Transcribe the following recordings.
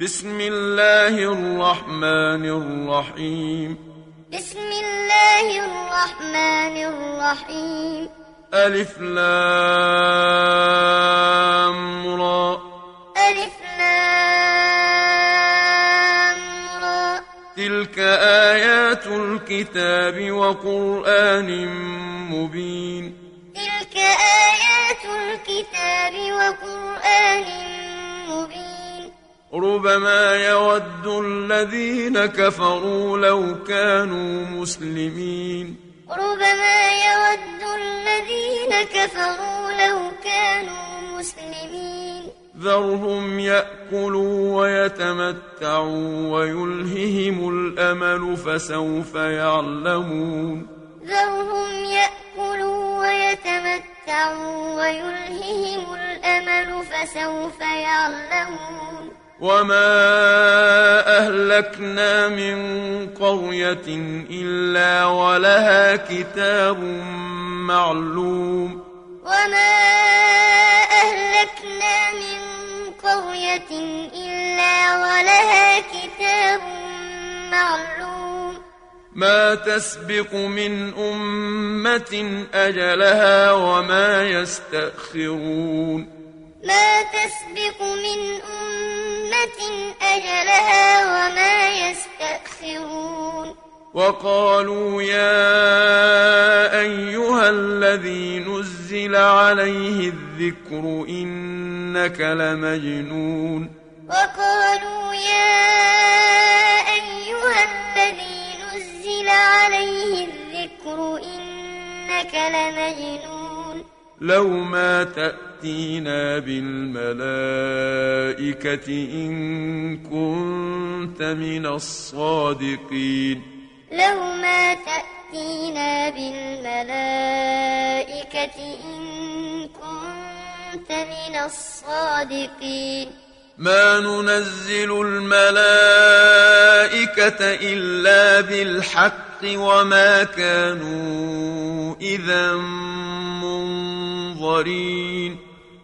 بسم الله الرحمن الرحيم. بسم الله الرحمن الرحيم. ألف لام را. ألف لام را. تلك آيات الكتاب وقرآن مبين. تلك آيات الكتاب وقرآن مبين ربما يود الذين كفروا لو كانوا مسلمين. ربما يود الذين كفروا لو كانوا مسلمين. ذرهم يأكلوا ويتمتعوا ويلههم الأمل فسوف يعلمون. ذرهم يأكلوا ويتمتعوا ويلههم الأمل فسوف يعلمون. وما أهلكنا من قرية إلا ولها كتاب معلوم وما أهلكنا من قرية إلا ولها كتاب معلوم ما تسبق من أمة أجلها وما يستأخرون ما تسبق من أمة أجلها وما يستأخرون. وقالوا يا أيها الذي نزل عليه الذكر إنك لمجنون. وقالوا يا أيها الذي نزل عليه الذكر إنك لمجنون. لو ما تأتينا بالملائكة إن كنت من الصادقين لو ما تأتينا بالملائكة إن كنت من الصادقين ما ننزل الملائكة إلا بالحق وما كانوا إذا منظرين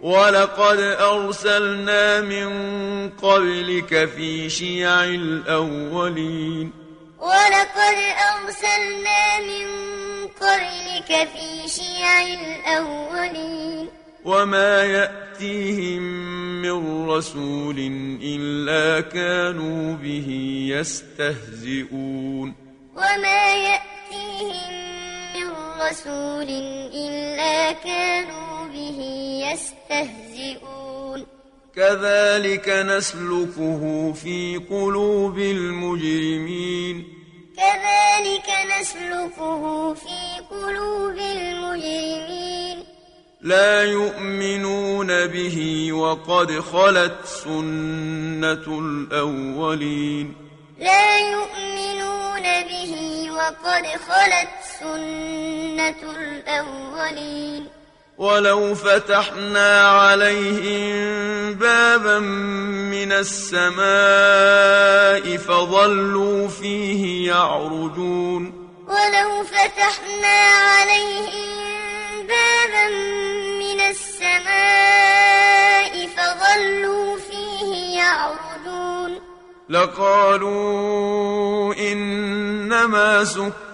ولقد أرسلنا من قبلك في شيع الأولين. ولقد أرسلنا من قبلك في شيع الأولين. وما يأتيهم من رسول إلا كانوا به يستهزئون. وما يأتيهم رسول إلا كانوا به يستهزئون. كذلك نسلكه في قلوب المجرمين. كذلك نسلكه في قلوب المجرمين. لا يؤمنون به وقد خلت سنة الأولين. لا يؤمنون به وقد خلت سنة الأولين ولو فتحنا عليهم بابا من السماء فظلوا فيه يعرجون ولو فتحنا عليهم بابا من السماء فظلوا فيه يعرجون لقالوا إنما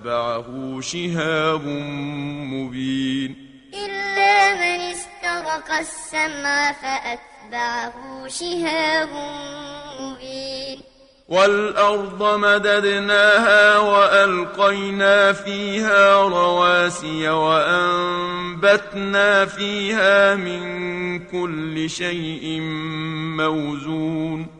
فأتبعه شهاب مبين. إلا من استرق السمع فأتبعه شهاب مبين. والأرض مددناها وألقينا فيها رواسي وأنبتنا فيها من كل شيء موزون.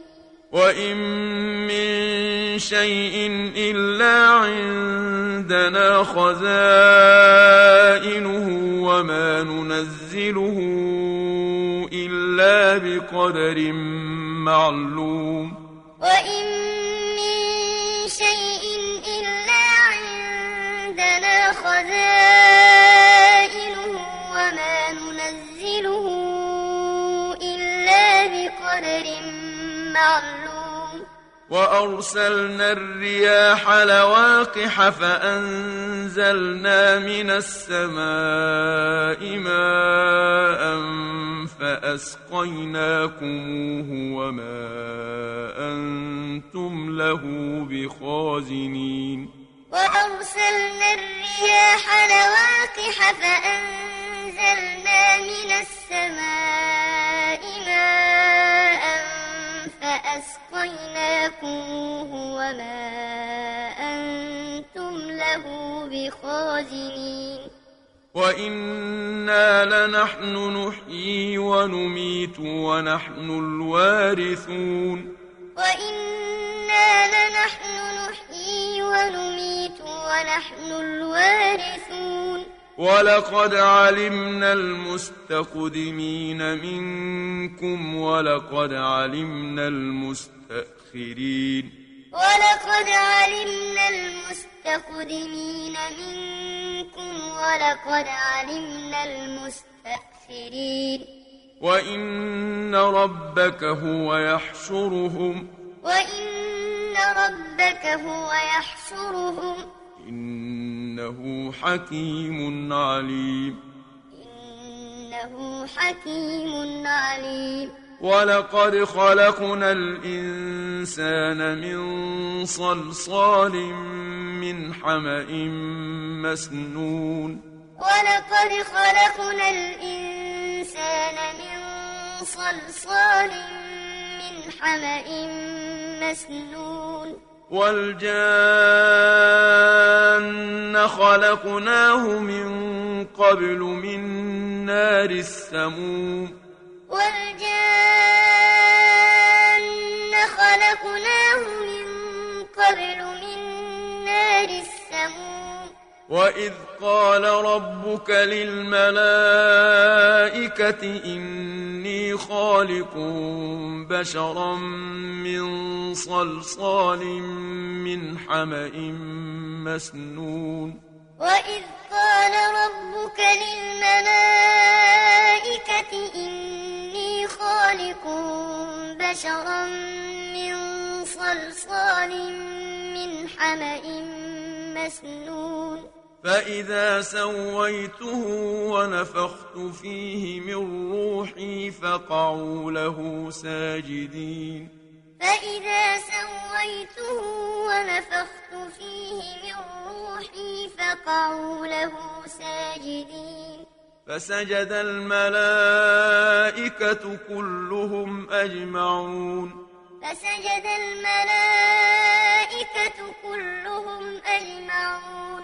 وإن من شيء إلا عندنا خزائنه وما ننزله إلا بقدر معلوم وإن من شيء إلا عندنا خزائنه وما ننزله إلا بقدر معلوم وأرسلنا الرياح لواقح فأنزلنا من السماء ماء فأسقيناكموه وما أنتم له بخازنين. وأرسلنا الرياح لواقح فأنزلنا من السماء ماء فأسقيناكموه وما أنتم له بخازنين. وإنا لنحن نحيي ونميت ونحن الوارثون. وإنا لنحن نحيي ونميت ونحن الوارثون. ولقد علمنا المستقدمين منكم ولقد علمنا المستأخرين. ولقد علمنا المستقدمين منكم ولقد علمنا المستأخرين. وإن ربك هو يحشرهم. وإن ربك هو يحشرهم. إنه حكيم عليم. إنه حكيم عليم. ولقد خلقنا الإنسان من صلصال من حمأ مسنون. ولقد خلقنا الإنسان من صلصال من حمأ مسنون. والجان خلقناه من قبل من نار السموم. والجان خلقناه من قبل من نار السموم. وإذ قال ربك للملائكة إني خالق بشرا من صلصال من حمأ مسنون وإذ قال ربك للملائكة إني خالق بشرا من صلصال من حمأ مسنون فإذا سويته ونفخت فيه من روحي فقعوا له ساجدين فإذا سويته ونفخت فيه من روحي فقعوا له ساجدين فسجد الملائكة كلهم أجمعون فسجد الملائكة كلهم أجمعون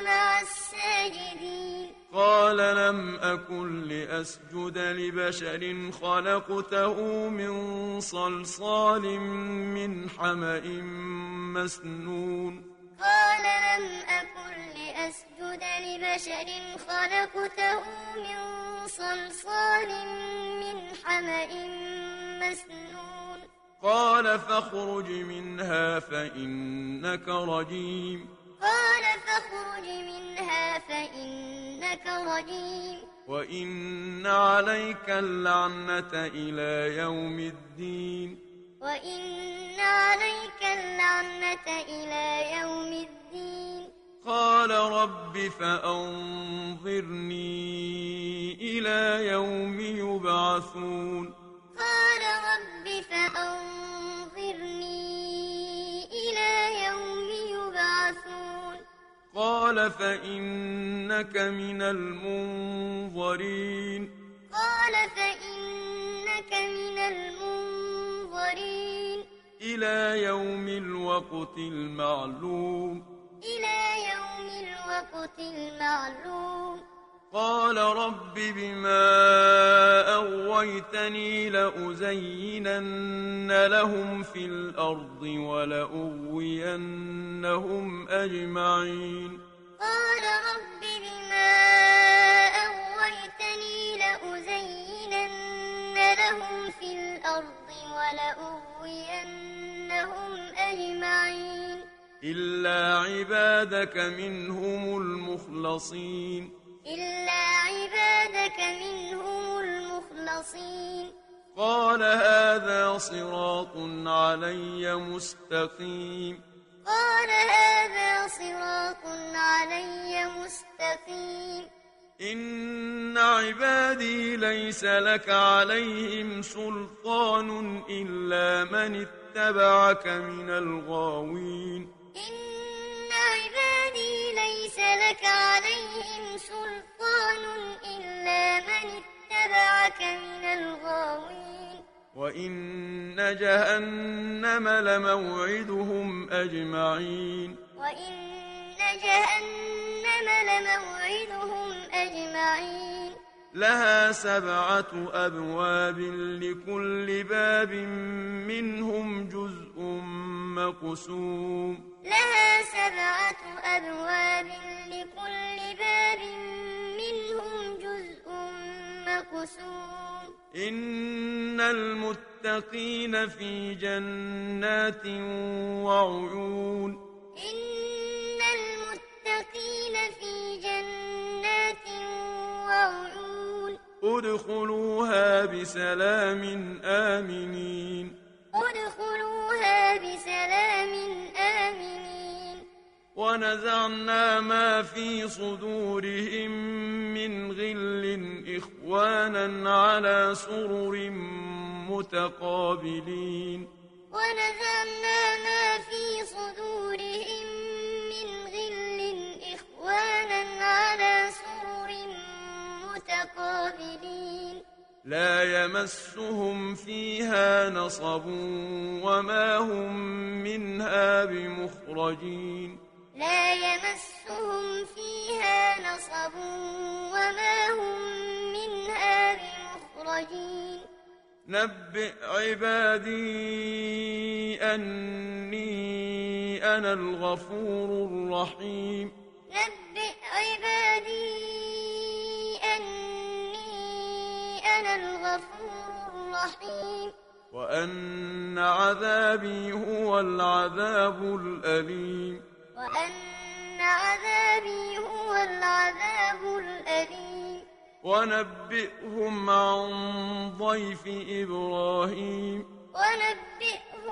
مع الساجدين. قال لم أكن لأسجد لبشر خلقته من صلصال من حمأ مسنون. قال لم أكن لأسجد لبشر خلقته من صلصال من حمأ مسنون. قال فاخرج منها فإنك رجيم. قال فاخرج منها فإنك رجيم. وإن عليك اللعنة إلى يوم الدين. وإن عليك اللعنة إلى يوم الدين. قال رب فأنظرني إلى يوم يبعثون. قال رب فأنظرني قال فإنك من المنظرين. قال فإنك من المنظرين. إلى يوم الوقت المعلوم. إلى يوم الوقت المعلوم. قال رب بما أغويتني لأزينن لهم في الأرض ولأغوينهم أجمعين. قال رب بما أغويتني لأزينن لهم في الأرض ولأغوينهم أجمعين. إلا عبادك منهم المخلصين. إلا عبادك منهم المخلصين. قال هذا صراط علي مستقيم. قال هذا صراط علي مستقيم. إن عبادي ليس لك عليهم سلطان إلا من اتبعك من الغاوين. إن عبادي ليس لك عليهم سلطان إلا من اتبعك من الغاوين. وإن جهنم لموعدهم أجمعين. وإن جهنم لموعدهم أجمعين. لها سبعة أبواب لكل باب منهم جزء مقسوم. لها سبعة أبواب لكل باب منهم جزء مقسوم. إن المتقين في جنات وعيون. إن المتقين في جنات وعيون. ادخلوها بسلام آمنين. ادخلوها بسلام آمنين. ونزعنا ما في صدورهم من غل إخوانا على سرر متقابلين. ونزعنا ما في صدورهم من غل إخوانا على سرر متقابلين. لا يمسهم فيها نصب وما هم منها بمخرجين. لا يمسهم فيها نصب وما هم منها بمخرجين. نبئ عبادي أني أنا الغفور الرحيم. نبئ عبادي الغفور الرحيم. وأن عذابي هو العذاب الأليم. وأن عذابي هو العذاب الأليم. ونبئهم عن ضيف إبراهيم. ونبئهم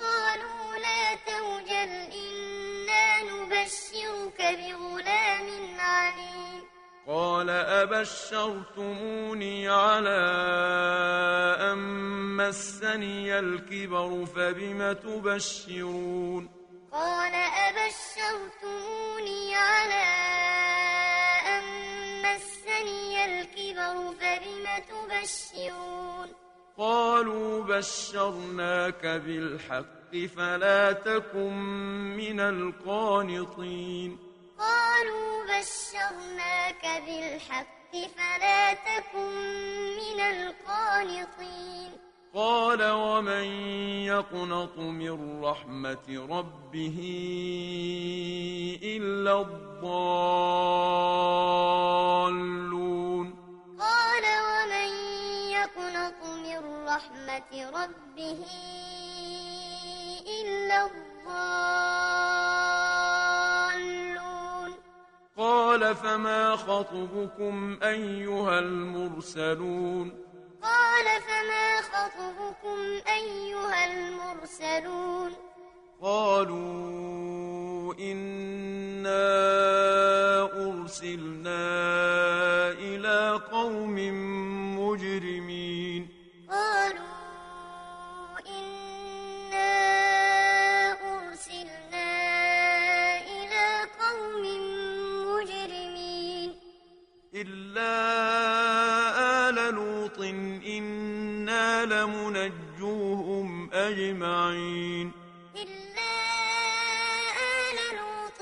قالوا لا توجل إنا نبشرك بغلام عليم. قال أبشرتموني على أن مسني الكبر فبم تبشرون؟ قال أبشرتموني على أن مسني الكبر فبم تبشرون؟ قالوا بشرناك بالحق فلا تكن من القانطين. قالوا بشرناك بالحق فلا تكن من القانطين. قال ومن يقنط من رحمة ربه إلا الضالون. رحمة ربه إلا الضالون. قال فما خطبكم أيها المرسلون؟ قال فما خطبكم أيها المرسلون؟ قالوا إنا أرسلنا أجمعين. إلا آل لوط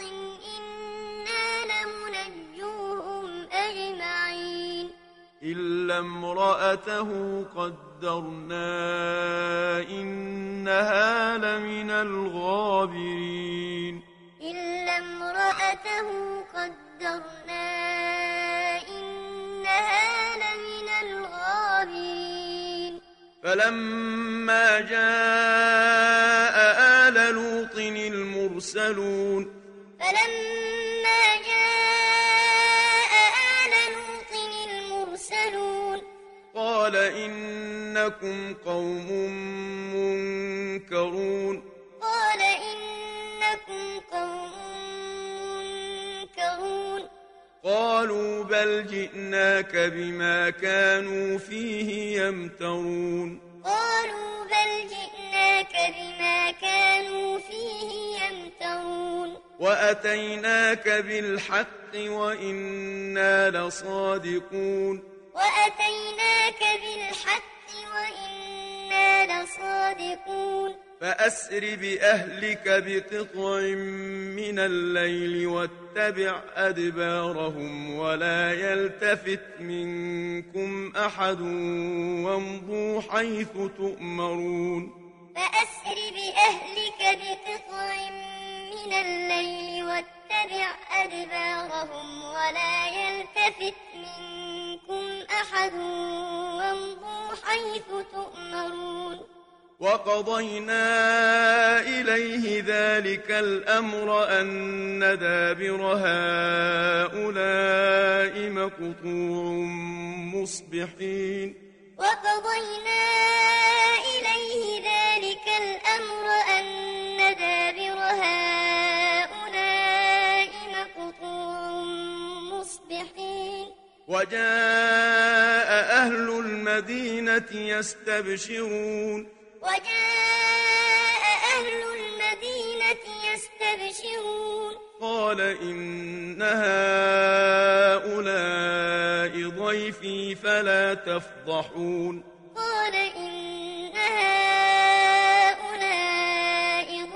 إنا لمنجوهم أجمعين. إلا امرأته قدرنا إنها لمن الغابرين. إلا امرأته قدرنا فلما جاء آل لوط المرسلون. فلما جاء آل لوط المرسلون. قال إنكم قوم منكرون. قالوا بل جئناك بما كانوا فيه يمترون. قالوا بل جئناك بما كانوا فيه يمترون. وأتيناك بالحق وإنا لصادقون. وأتيناك بالحق وإنا لصادقون. فأسر بأهلك بقطع من الليل واتبع أدبارهم ولا يلتفت منكم أحد وامضوا حيث تؤمرون. فأسر بأهلك بقطع من الليل واتبع أدبارهم ولا يلتفت منكم أحد وامضوا حيث تؤمرون. وقضينا إليه ذلك الأمر أن دابر هؤلاء مقطوع مصبحين. وقضينا إليه ذلك الأمر أن دابر هؤلاء مقطوع مصبحين. وجاء أهل المدينة يستبشرون. وجاء أهل المدينة يستبشرون. قال إن هؤلاء ضيفي فلا تفضحون. قال إن هؤلاء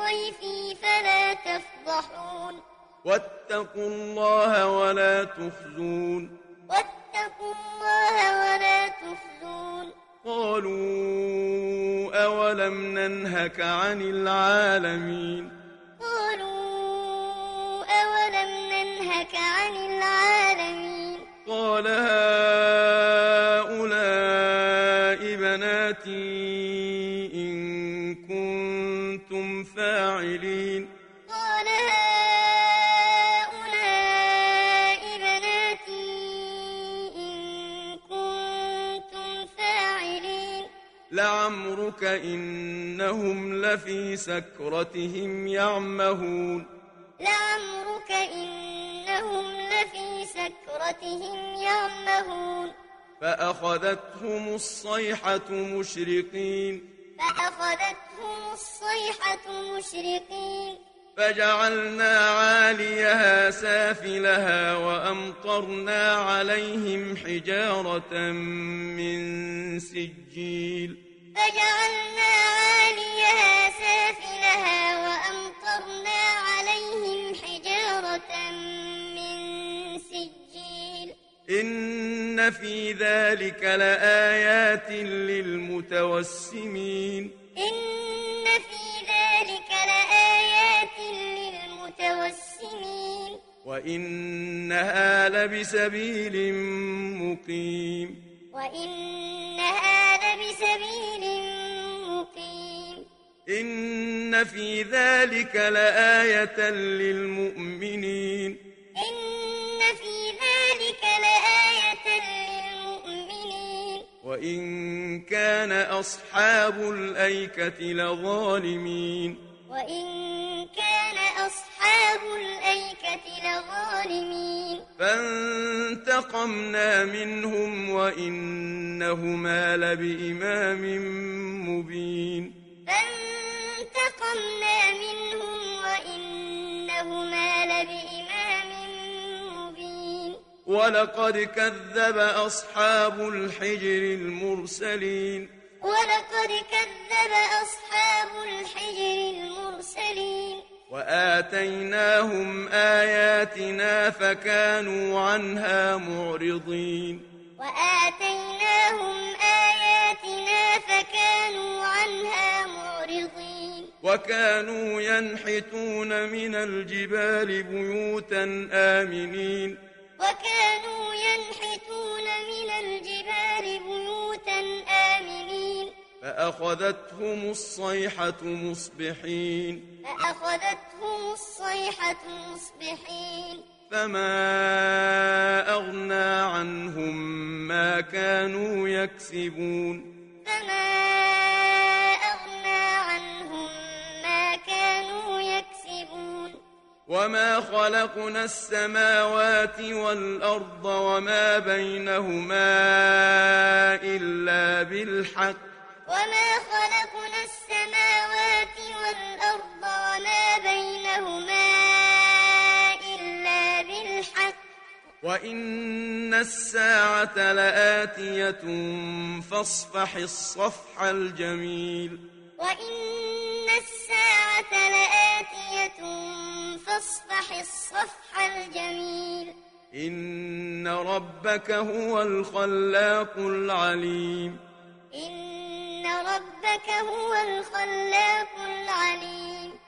ضيفي فلا تفضحون. واتقوا الله ولا تخزون. واتقوا الله ولا تخزون. قالوا أولم ننهك عن العالمين قالوا أولم ننهك عن العالمين قال هؤلاء إنهم لفي سكرتهم يعمهون. لعمرك إنهم لفي سكرتهم يعمهون. فأخذتهم الصيحة مشرقين. فأخذتهم الصيحة مشرقين. فجعلنا عاليها سافلها وأمطرنا عليهم حجارة من سجيل. فجعلنا عاليها سافلها وأمطرنا عليهم حجارة من سجيل. إن في ذلك لآيات للمتوسمين. إن في ذلك لآيات للمتوسمين. وإنها لبسبيل مقيم. وإنها لبسبيل مقيم. إن في ذلك لآية للمؤمنين. إن في ذلك لآية للمؤمنين. وإن كان أصحاب الأيكة لظالمين. وإن كان أصحاب الأيكة لظالمين فانتقمنا منهم وإنهما لبإمام مبين. فانتقمنا منهم وإنهما لبإمام مبين. ولقد كذب أصحاب الحجر المرسلين. ولقد كذب أصحاب الحجر المرسلين. وآتيناهم آياتنا فكانوا عنها معرضين. وآتيناهم آياتنا فكانوا عنها معرضين. وكانوا ينحتون من الجبال بيوتا آمنين. وكانوا ينحتون من الجبال بيوتا فأخذتهم الصيحة مصبحين. فأخذتهم الصيحة مصبحين. فما أغنى عنهم ما كانوا يكسبون. فما أغنى عنهم ما كانوا يكسبون. وما خلقنا السماوات والأرض وما بينهما إلا بالحق. وما خلقنا السماوات والأرض وما بينهما إلا بالحق وإن الساعة لآتية فاصفح الصفح الجميل وإن الساعة لآتية فاصفح الصفح الجميل إن ربك هو الخلاق العليم إن ربك هو الخلاق العليم.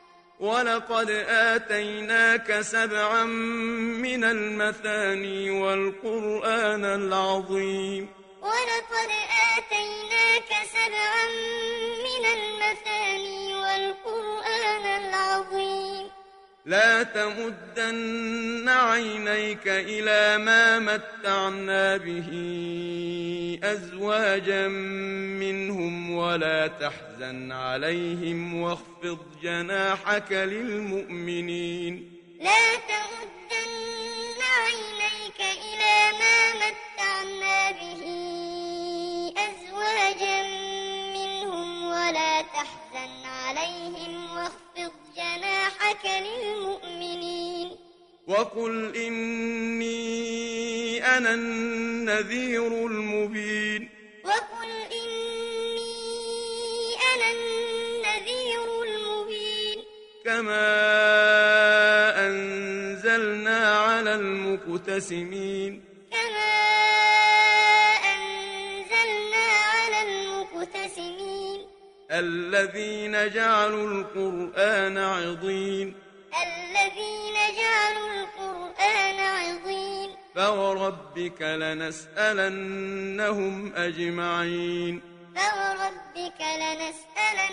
ولقد آتيناك سبعا من المثاني والقرآن العظيم. ولقد آتيناك سبعا من المثاني والقرآن العظيم. لا تمدن عينيك إلى ما متعنا به أزواجا منهم ولا تحزن عليهم واخفض جناحك للمؤمنين. لا تمدن عينيك إلى ما متعنا به أزواجا منهم ولا تحزن عليهم جناحك للمؤمنين. وقل إني أنا النذير المبين. وقل إني أنا النذير المبين. كما أنزلنا على المقتسمين. الذين جعلوا القرآن عضين. الذين جعلوا القرآن عظيم فوربك لنسألنهم أجمعين. فوربك لنسألنهم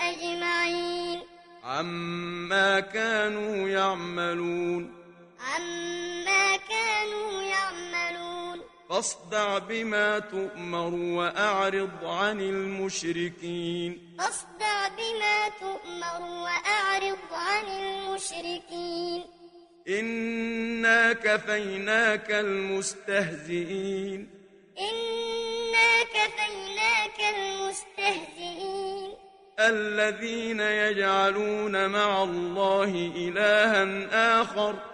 أجمعين. عما كانوا يعملون. عما فاصدع بما تؤمر وأعرض عن المشركين. فاصدع بما تؤمر وأعرض عن المشركين. إنا كفيناك المستهزئين. إنا كفيناك المستهزئين. الذين يجعلون مع الله إلها آخر.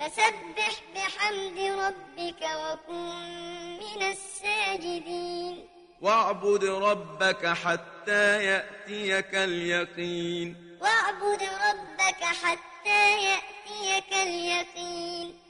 فسبح بحمد ربك وكن من الساجدين. واعبد ربك حتى يأتيك اليقين. واعبد ربك حتى يأتيك اليقين.